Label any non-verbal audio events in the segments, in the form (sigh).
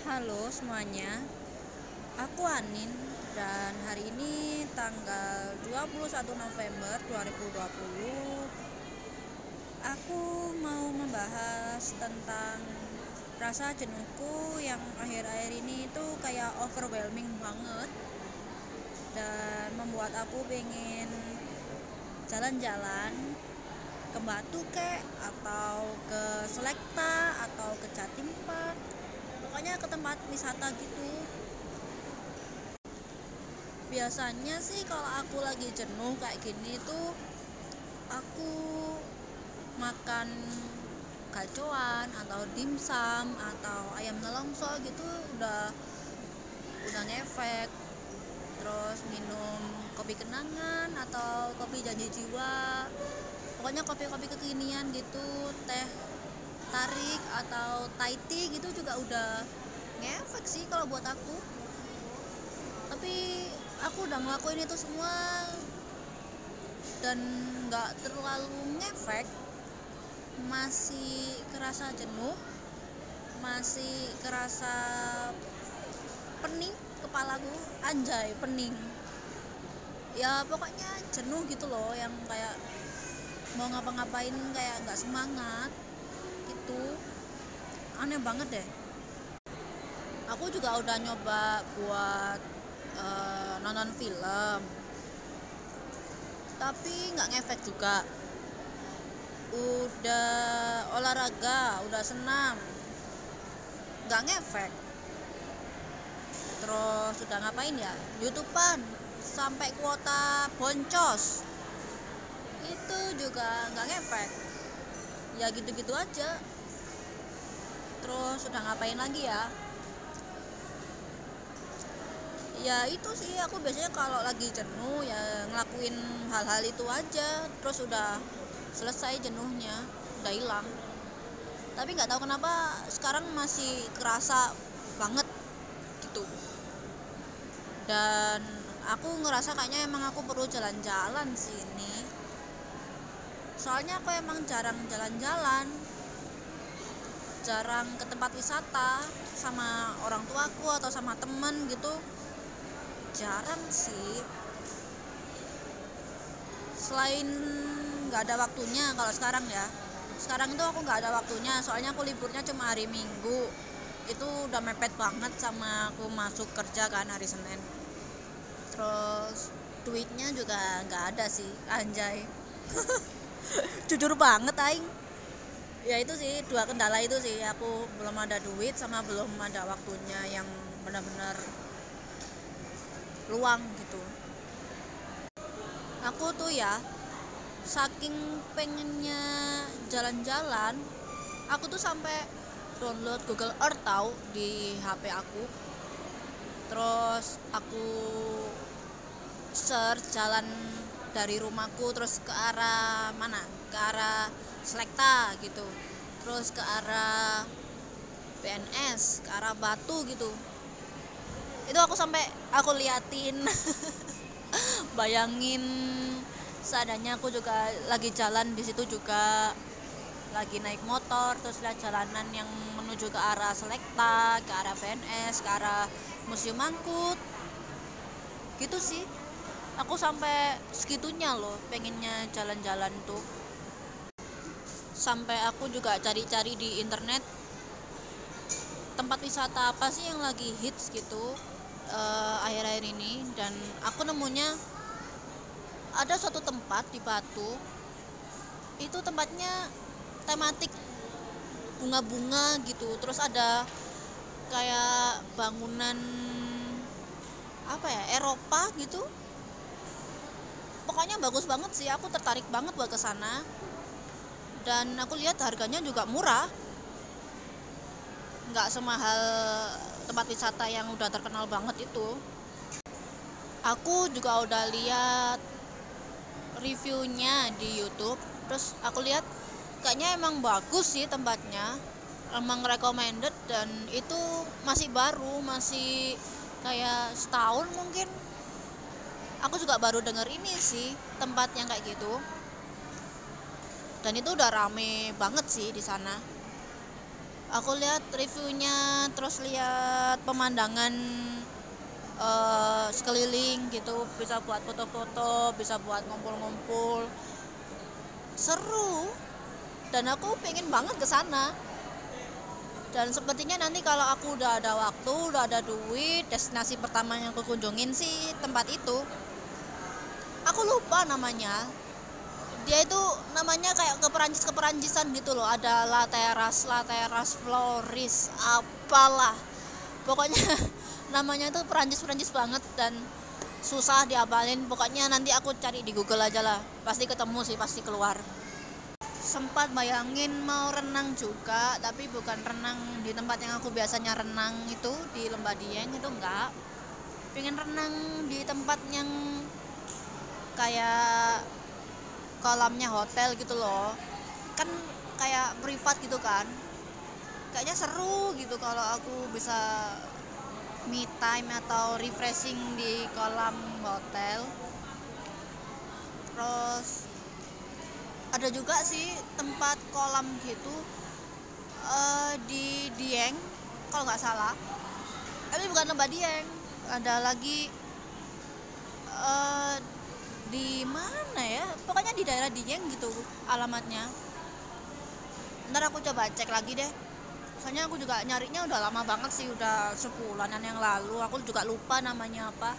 Halo semuanya, aku Anin dan hari ini tanggal 21 November 2020 Aku mau membahas tentang rasa jenuhku yang akhir-akhir ini itu kayak overwhelming banget dan membuat aku pengen jalan-jalan ke Batu kek atau ke Selekta atau ke Jatim Park pokoknya ke tempat wisata gitu. Biasanya sih kalau aku lagi jenuh kayak gini tuh aku makan gacoan atau dimsum atau ayam nelongso gitu udah udah ngefek. Terus minum kopi kenangan atau kopi janji jiwa. Pokoknya kopi-kopi kekinian gitu teh tarik atau tea gitu juga udah ngefek sih kalau buat aku. Tapi aku udah ngelakuin itu semua dan nggak terlalu ngefek. Masih kerasa jenuh masih kerasa pening kepalaku anjay pening. Ya pokoknya jenuh gitu loh yang kayak mau ngapa-ngapain kayak nggak semangat gitu aneh banget deh. Aku juga udah nyoba buat uh, nonton film. Tapi nggak ngefek juga. Udah olahraga udah senam. Nggak ngefek. Terus sudah ngapain ya? Youtubean sampai kuota boncos. Itu juga nggak ngefek. Ya gitu-gitu aja terus sudah ngapain lagi ya? Ya itu sih aku biasanya kalau lagi jenuh ya ngelakuin hal-hal itu aja. Terus udah selesai jenuhnya udah hilang. Tapi nggak tahu kenapa sekarang masih kerasa banget gitu. Dan aku ngerasa kayaknya emang aku perlu jalan-jalan sih ini. Soalnya aku emang jarang jalan-jalan jarang ke tempat wisata sama orang tuaku atau sama temen gitu. Jarang sih. Selain nggak ada waktunya kalau sekarang ya. Sekarang itu aku nggak ada waktunya soalnya aku liburnya cuma hari minggu. Itu udah mepet banget sama aku masuk kerja kan hari senin. Terus duitnya juga nggak ada sih anjay. (laughs) Jujur banget aing ya itu sih dua kendala itu sih. Aku belum ada duit sama belum ada waktunya yang benar-benar luang gitu. Aku tuh ya saking pengennya jalan-jalan aku tuh sampai download Google Earth tau di HP aku. Terus aku search jalan dari rumahku terus ke arah mana? Ke arah Selekta gitu. Terus ke arah PNS ke arah Batu gitu. Itu aku sampai aku liatin. (laughs) Bayangin seadanya aku juga lagi jalan di situ juga. Lagi naik motor terus lihat jalanan yang menuju ke arah Selekta ke arah PNS ke arah Museum Mangkut gitu sih. Aku sampai segitunya loh pengennya jalan-jalan tuh sampai aku juga cari-cari di internet. Tempat wisata apa sih yang lagi hits gitu akhir-akhir uh, ini? Dan aku nemunya ada suatu tempat di Batu. Itu tempatnya tematik bunga-bunga gitu. Terus ada kayak bangunan apa ya Eropa gitu. Pokoknya bagus banget sih. Aku tertarik banget buat ke sana dan aku lihat harganya juga murah. Nggak semahal tempat wisata yang udah terkenal banget itu. Aku juga udah lihat reviewnya di YouTube. Terus aku lihat kayaknya emang bagus sih tempatnya. Emang recommended dan itu masih baru masih kayak setahun mungkin. Aku juga baru denger ini sih tempat yang kayak gitu dan itu udah rame banget sih di sana. Aku lihat reviewnya terus lihat pemandangan uh, sekeliling gitu. Bisa buat foto-foto bisa buat ngumpul-ngumpul. Seru. Dan aku pengen banget ke sana. Dan sepertinya nanti kalau aku udah ada waktu udah ada duit destinasi pertama yang aku kunjungin sih tempat itu. Aku lupa namanya dia itu namanya kayak ke Perancis ke Peranjisan gitu loh. Ada La Terrace La Terrace Floris apalah. Pokoknya (laughs) namanya itu Perancis Perancis banget dan susah diapalin pokoknya nanti aku cari di Google aja lah. Pasti ketemu sih pasti keluar. Sempat bayangin mau renang juga tapi bukan renang di tempat yang aku biasanya renang itu di Lembah Dieng itu enggak. Pengen renang di tempat yang kayak kolamnya hotel gitu loh. Kan kayak privat gitu kan. Kayaknya seru gitu kalau aku bisa me time atau refreshing di kolam hotel. Terus ada juga sih tempat kolam gitu uh, di Dieng kalau nggak salah. Tapi bukan lembah Dieng ada lagi uh, di mana ya? Pokoknya di daerah Dieng gitu alamatnya. Ntar aku coba cek lagi deh. Soalnya aku juga nyarinya udah lama banget sih udah sepulanan yang lalu. Aku juga lupa namanya apa.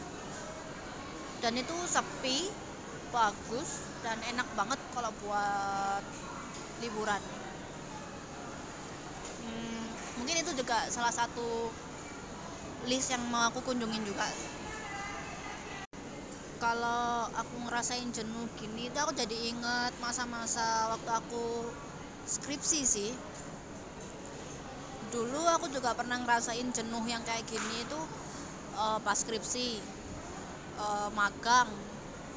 Dan itu sepi bagus dan enak banget kalau buat liburan. Hmm, mungkin itu juga salah satu list yang mau aku kunjungin juga kalau aku ngerasain jenuh gini itu aku jadi inget masa-masa waktu aku skripsi sih. Dulu aku juga pernah ngerasain jenuh yang kayak gini itu uh, pas skripsi uh, magang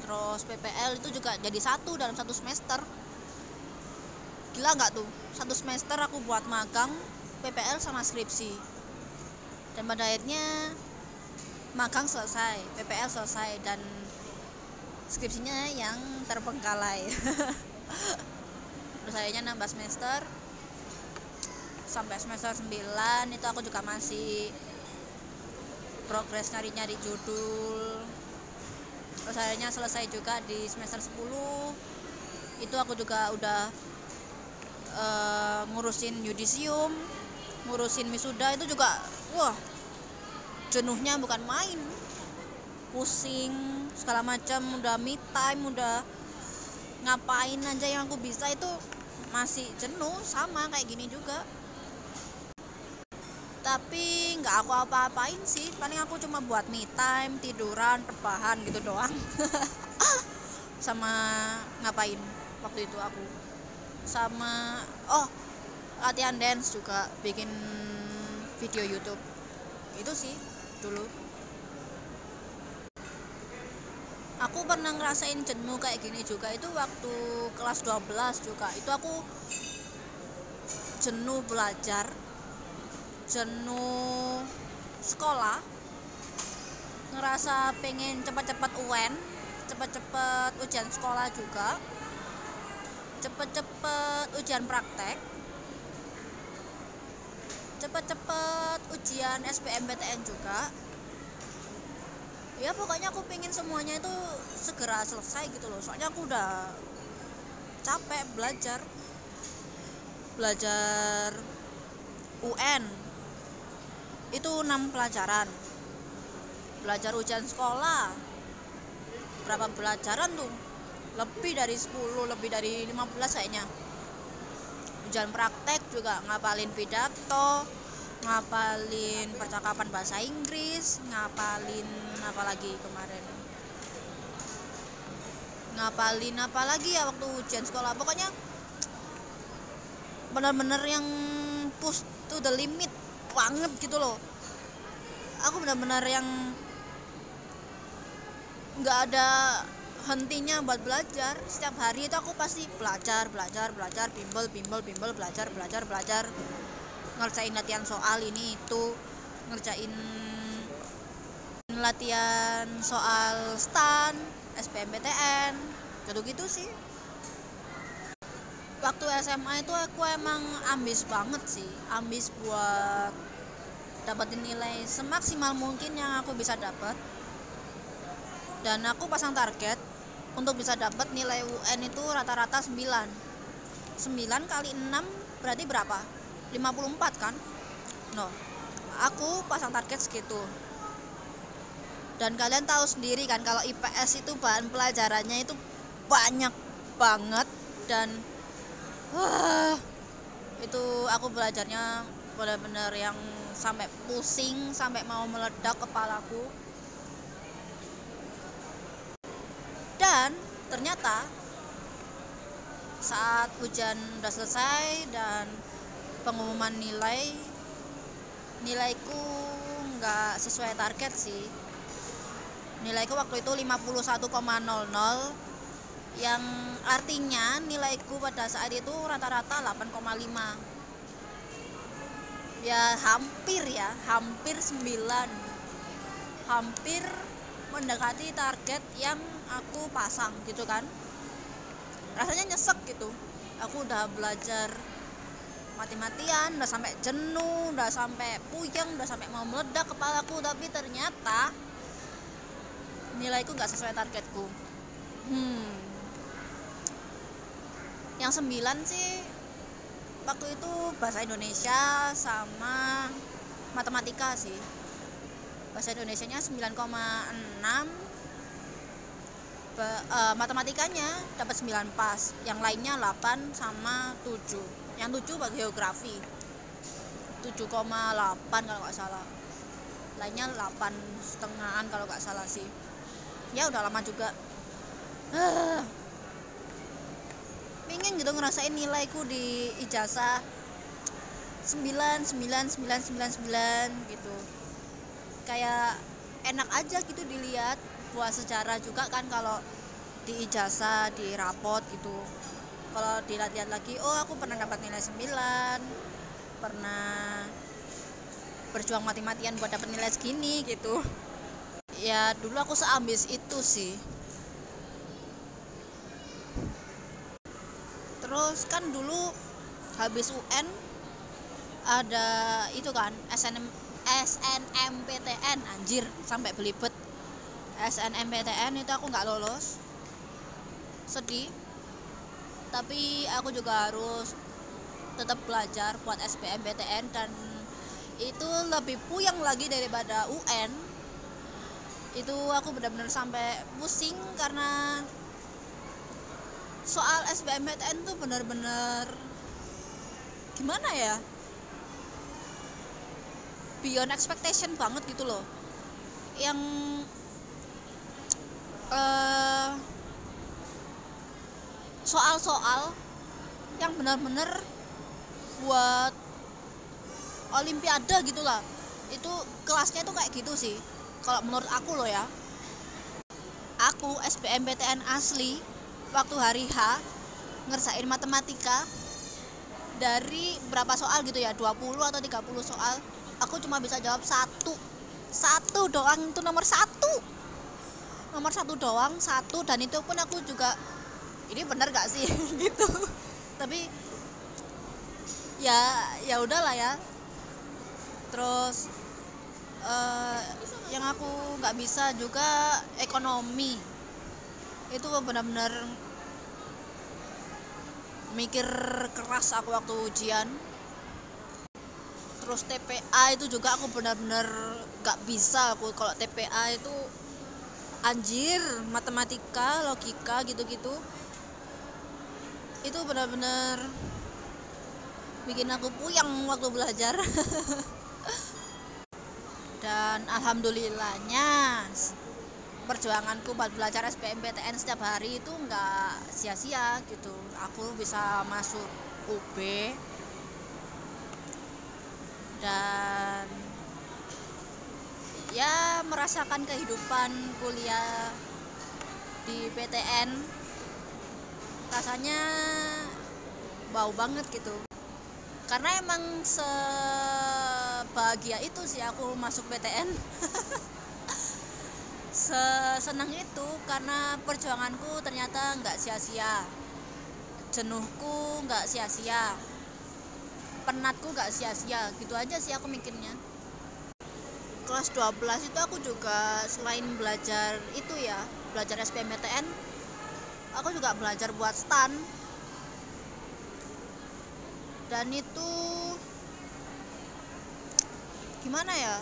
terus PPL itu juga jadi satu dalam satu semester. Gila nggak tuh? Satu semester aku buat magang PPL sama skripsi. Dan pada akhirnya magang selesai PPL selesai dan skripsinya yang terbengkalai terus akhirnya nambah semester. Sampai semester 9 itu aku juga masih progres nyari-nyari judul. Terus akhirnya selesai juga di semester 10 itu aku juga udah uh, ngurusin yudisium ngurusin wisuda itu juga wah jenuhnya bukan main pusing segala macam udah me time udah ngapain aja yang aku bisa itu masih jenuh sama kayak gini juga. Tapi nggak aku apa-apain sih paling aku cuma buat me time tiduran rebahan gitu doang. (laughs) Sama ngapain waktu itu aku? Sama oh latihan dance juga bikin video YouTube. Itu sih dulu aku pernah ngerasain jenuh kayak gini juga. Itu waktu kelas 12 juga. Itu aku jenuh belajar jenuh sekolah ngerasa pengen cepat-cepat UN cepat-cepat ujian sekolah juga cepet-cepet ujian praktek cepet-cepet ujian SBMPTN juga ya pokoknya aku pengen semuanya itu segera selesai gitu loh. Soalnya aku udah capek belajar. Belajar UN itu enam pelajaran. Belajar ujian sekolah. Berapa pelajaran tuh? Lebih dari 10 lebih dari 15 kayaknya. Ujian praktek juga ngapalin pidato ngapalin percakapan bahasa Inggris ngapalin apa lagi kemarin? Ngapalin apa lagi ya waktu ujian sekolah? Pokoknya benar-benar yang push to the limit banget gitu loh. Aku benar-benar yang nggak ada hentinya buat belajar. Setiap hari itu aku pasti belajar belajar belajar bimbel bimbel bimbel belajar belajar belajar ngerjain latihan soal ini itu ngerjain latihan soal stan SBMPTN gitu gitu sih. Waktu SMA itu aku emang ambis banget sih ambis buat dapetin nilai semaksimal mungkin yang aku bisa dapat dan aku pasang target untuk bisa dapat nilai UN itu rata-rata 9 9 kali 6 berarti berapa 54 kan? No. Aku pasang target segitu. Dan kalian tahu sendiri kan kalau IPS itu bahan pelajarannya itu banyak banget dan wah itu aku belajarnya benar-benar yang sampai pusing sampai mau meledak kepalaku. Dan ternyata saat hujan udah selesai dan pengumuman nilai nilaiku nggak sesuai target sih. Nilaiku waktu itu 51,00 yang artinya nilaiku pada saat itu rata-rata 8,5 ya hampir ya hampir 9 hampir mendekati target yang aku pasang gitu kan. Rasanya nyesek gitu. Aku udah belajar mati-matian udah sampai jenuh udah sampai puyeng udah sampai mau meledak kepalaku. Tapi ternyata nilaiku nggak sesuai targetku. Hmm. Yang sembilan sih waktu itu bahasa Indonesia sama matematika sih. Bahasa Indonesia nya 9,6 uh, matematikanya dapat 9 pas yang lainnya 8 sama 7 yang tujuh bagi geografi. 7,8 kalau nggak salah. Lainnya 8 setengahan kalau nggak salah sih. Ya udah lama juga. Uh, pengen gitu ngerasain nilaiku di ijazah 99999 gitu. Kayak enak aja gitu dilihat buat sejarah juga kan kalau di ijazah di rapot gitu kalau dilihat lagi oh aku pernah dapat nilai 9 pernah berjuang mati-matian buat dapat nilai segini gitu. Ya dulu aku seambis itu sih. Terus kan dulu habis UN ada itu kan SNM SNMPTN anjir sampai belibet. SNMPTN itu aku nggak lolos. Sedih tapi aku juga harus tetap belajar buat SBMPTN dan itu lebih puyeng lagi daripada UN itu aku benar-benar sampai pusing karena soal SBMPTN tuh benar-benar gimana ya? Beyond expectation banget gitu loh. Yang uh, soal-soal yang benar-benar buat olimpiade gitulah itu kelasnya itu kayak gitu sih kalau menurut aku loh ya. Aku SBMPTN asli waktu hari H ngersain matematika dari berapa soal gitu ya 20 atau 30 soal aku cuma bisa jawab satu. Satu doang itu nomor satu. Nomor satu doang satu dan itu pun aku juga ini benar gak sih? (laughs) Gitu. Tapi ya ya udahlah ya. Terus uh, yang aku nggak bisa juga ekonomi. Itu benar-benar mikir keras aku waktu ujian. Terus TPA itu juga aku benar-benar nggak bisa aku. Kalau TPA itu anjir matematika logika gitu-gitu itu benar-benar bikin aku puyeng waktu belajar. (laughs) Dan alhamdulillahnya perjuanganku buat belajar SBMPTN setiap hari itu nggak sia-sia gitu. Aku bisa masuk UB dan ya merasakan kehidupan kuliah di PTN rasanya bau banget gitu. Karena emang sebahagia itu sih aku masuk PTN (laughs) senang itu karena perjuanganku ternyata nggak sia-sia. Jenuhku nggak sia-sia. Penatku nggak sia-sia. Gitu aja sih aku mikirnya. Kelas 12 itu aku juga selain belajar itu ya belajar SBMPTN aku juga belajar buat stan dan itu gimana ya?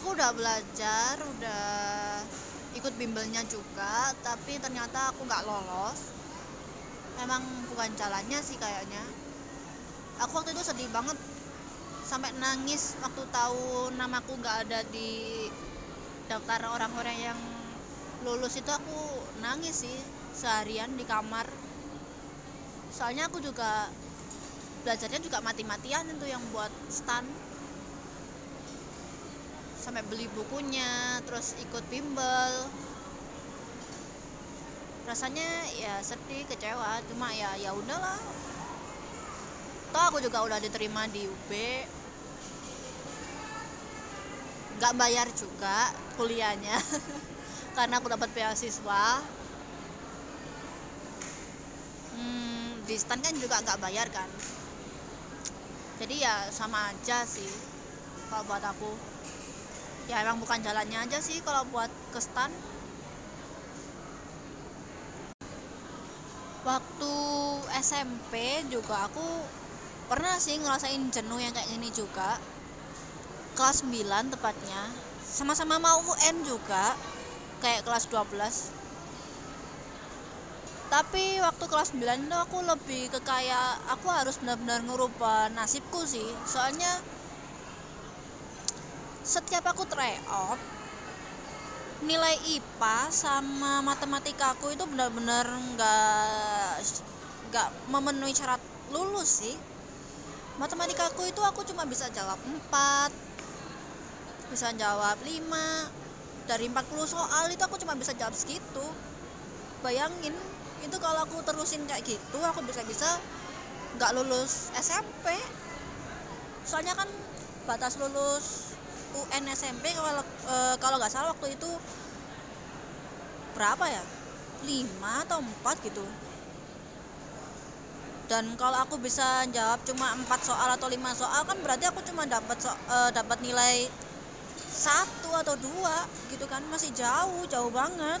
Aku udah belajar udah ikut bimbelnya juga tapi ternyata aku nggak lolos. Memang bukan jalannya sih kayaknya. Aku waktu itu sedih banget. Sampai nangis waktu tahu namaku nggak ada di daftar orang-orang yang lulus itu aku nangis sih seharian di kamar. Soalnya aku juga belajarnya juga mati-matian itu yang buat stand sampai beli bukunya terus ikut bimbel. Rasanya ya sedih kecewa cuma ya ya udahlah. Toh aku juga udah diterima di UB nggak bayar juga kuliahnya (laughs) karena aku dapat beasiswa. Hmm, di stand kan juga nggak bayar kan? Jadi ya sama aja sih kalau buat aku. Ya emang bukan jalannya aja sih kalau buat ke stan. Waktu SMP juga aku pernah sih ngerasain jenuh yang kayak gini juga. Kelas 9 tepatnya. Sama-sama mau UN juga kayak kelas 12 tapi waktu kelas 9 itu aku lebih ke kayak aku harus benar-benar ngerubah nasibku sih. Soalnya setiap aku tryout nilai IPA sama matematika aku itu benar-benar nggak nggak memenuhi syarat lulus sih. Matematika aku itu aku cuma bisa jawab 4 bisa jawab 5 dari 40 soal itu aku cuma bisa jawab segitu. Bayangin itu kalau aku terusin kayak gitu aku bisa-bisa nggak lulus SMP soalnya kan batas lulus UN SMP kalau e, kalau nggak salah waktu itu berapa ya? 5 atau 4 gitu. Dan kalau aku bisa jawab cuma 4 soal atau 5 soal kan berarti aku cuma dapat so, e, dapat nilai satu atau dua gitu kan. Masih jauh jauh banget.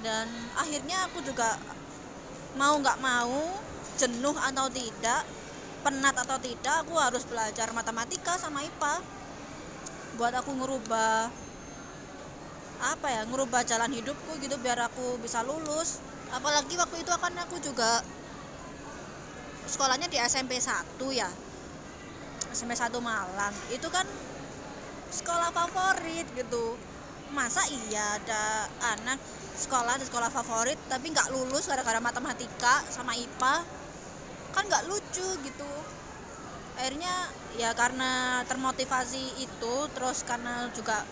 Dan akhirnya aku juga mau nggak mau jenuh atau tidak penat atau tidak aku harus belajar matematika sama IPA buat aku ngerubah apa ya ngerubah jalan hidupku gitu biar aku bisa lulus. Apalagi waktu itu akan aku juga sekolahnya di SMP 1 ya SMP 1 Malang. Itu kan sekolah favorit gitu. Masa iya ada anak sekolah di sekolah favorit tapi nggak lulus gara-gara matematika sama IPA kan nggak lucu gitu. Akhirnya ya karena termotivasi itu terus karena juga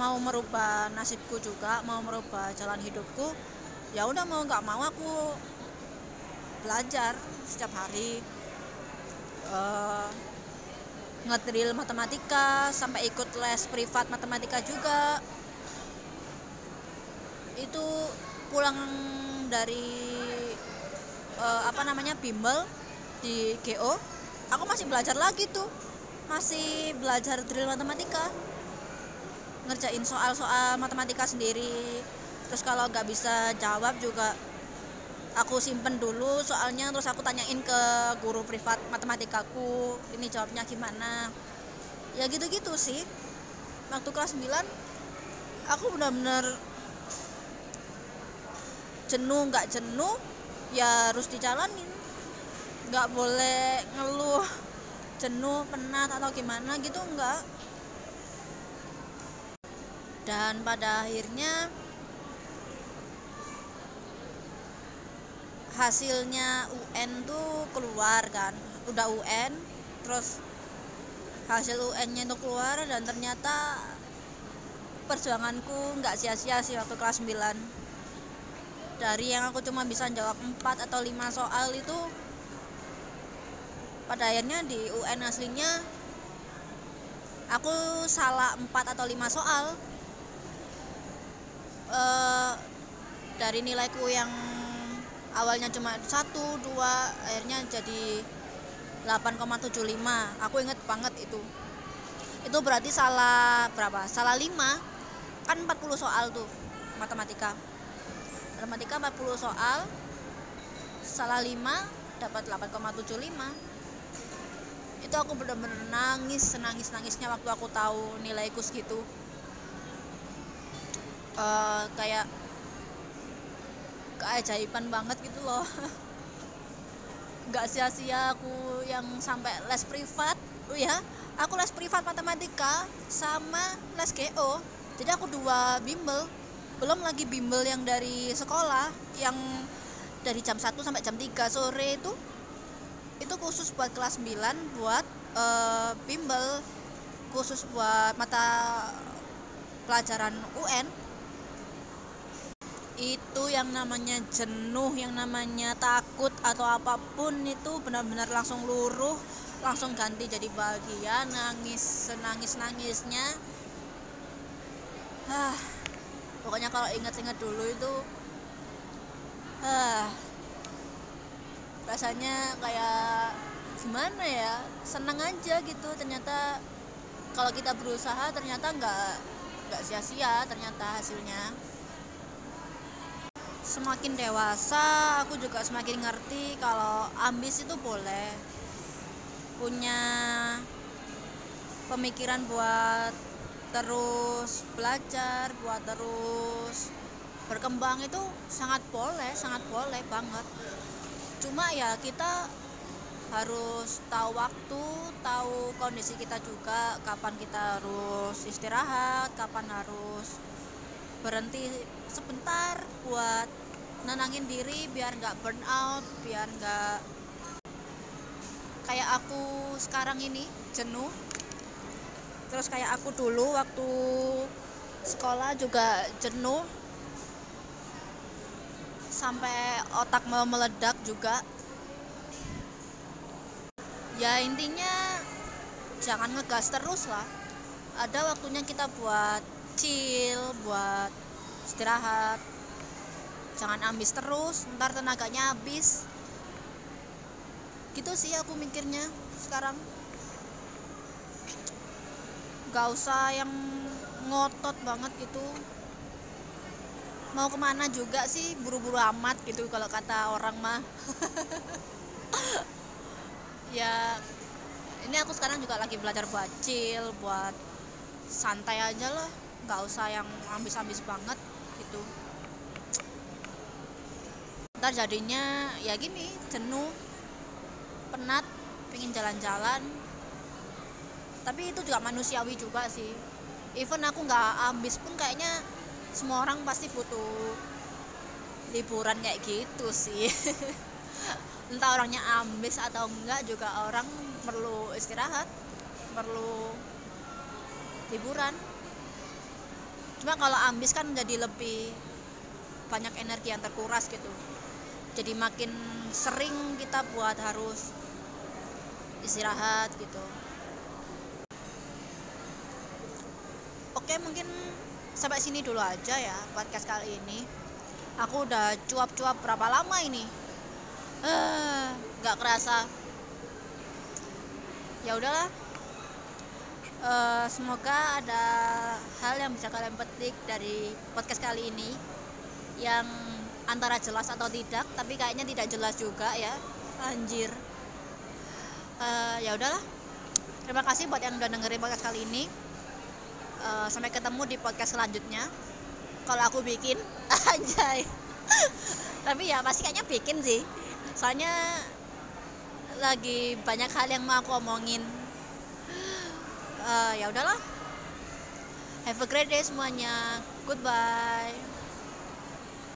mau merubah nasibku juga mau merubah jalan hidupku ya udah mau nggak mau aku belajar setiap hari. Uh, ngedrill matematika sampai ikut les privat matematika juga. Itu pulang dari uh, apa namanya bimbel di GO aku masih belajar lagi tuh. Masih belajar drill matematika. Ngerjain soal-soal matematika sendiri. Terus kalau nggak bisa jawab juga aku simpen dulu soalnya terus aku tanyain ke guru privat matematikaku ini jawabnya gimana. Ya gitu-gitu sih. Waktu kelas 9 aku benar-benar jenuh nggak jenuh ya harus dijalanin. Nggak boleh ngeluh jenuh penat atau gimana gitu enggak dan pada akhirnya hasilnya UN tuh keluar kan. Udah UN terus hasil UN nya itu keluar dan ternyata perjuanganku nggak sia-sia sih waktu kelas 9 dari yang aku cuma bisa jawab 4 atau 5 soal itu pada akhirnya di UN aslinya aku salah 4 atau 5 soal. Uh, dari nilaiku yang awalnya cuma satu dua akhirnya jadi 8,75 aku inget banget itu. Itu berarti salah berapa? Salah 5 kan 40 soal tuh matematika. Matematika 40 soal salah 5 dapat 8,75 itu aku bener-bener nangis senangis nangisnya waktu aku tahu nilaiku segitu. Uh, kayak keajaiban banget gitu loh. (laughs) Nggak sia-sia aku yang sampai les privat. Oh ya aku les privat matematika sama les GO jadi aku dua bimbel. Belum lagi bimbel yang dari sekolah yang dari jam 1 sampai jam 3 sore itu itu khusus buat kelas 9 buat uh, bimbel. Khusus buat mata pelajaran UN itu yang namanya jenuh yang namanya takut atau apa pun itu benar-benar langsung luruh langsung ganti jadi bahagia nangis senangis nangisnya ah pokoknya kalau inget-inget dulu itu ah rasanya kayak gimana ya senang aja gitu. Ternyata kalau kita berusaha ternyata nggak nggak sia-sia ternyata hasilnya semakin dewasa aku juga semakin ngerti kalau ambis itu boleh punya pemikiran buat terus belajar buat terus berkembang itu sangat boleh sangat boleh banget. Cuma ya kita harus tahu waktu tahu kondisi kita juga kapan kita harus istirahat kapan harus berhenti sebentar buat nenangin diri biar nggak burn out biar nggak kayak aku sekarang ini jenuh. Terus kayak aku dulu waktu sekolah juga jenuh. Sampai otak mau meledak juga. Ya intinya jangan ngegas terus lah. Ada waktunya kita buat chill buat istirahat jangan ambis terus ntar tenaganya habis. Gitu sih aku mikirnya sekarang. Gak usah yang ngotot banget gitu. Mau ke mana juga sih buru-buru amat gitu kalau kata orang mah. (laughs) Ya ini aku sekarang juga lagi belajar buat chill buat santai aja lah. Nggak usah yang ambis-ambis banget gitu ntar jadinya ya gini jenuh penat pengen jalan-jalan. Tapi itu juga manusiawi juga sih. Even aku nggak ambis pun kayaknya semua orang pasti butuh liburan kayak gitu sih. (laughs) Entah orangnya ambis atau enggak juga orang perlu istirahat perlu liburan. Cuma kalau ambis kan jadi lebih banyak energi yang terkuras gitu jadi makin sering kita buat harus istirahat gitu. Oke mungkin sampai sini dulu aja ya podcast kali ini. Aku udah cuap-cuap berapa lama ini? Eh, nggak kerasa. Ya udahlah. Uh, semoga ada hal yang bisa kalian petik dari podcast kali ini yang antara jelas atau tidak tapi kayaknya tidak jelas juga ya. Anjir. Uh, ya udahlah. Terima kasih buat yang udah dengerin podcast kali ini. Uh, sampai ketemu di podcast selanjutnya. Kalau aku bikin (laughs) anjay. Tapi ya pasti kayaknya bikin sih. Soalnya lagi banyak hal yang mau aku omongin. Uh, ya udahlah. Have a great day semuanya. Goodbye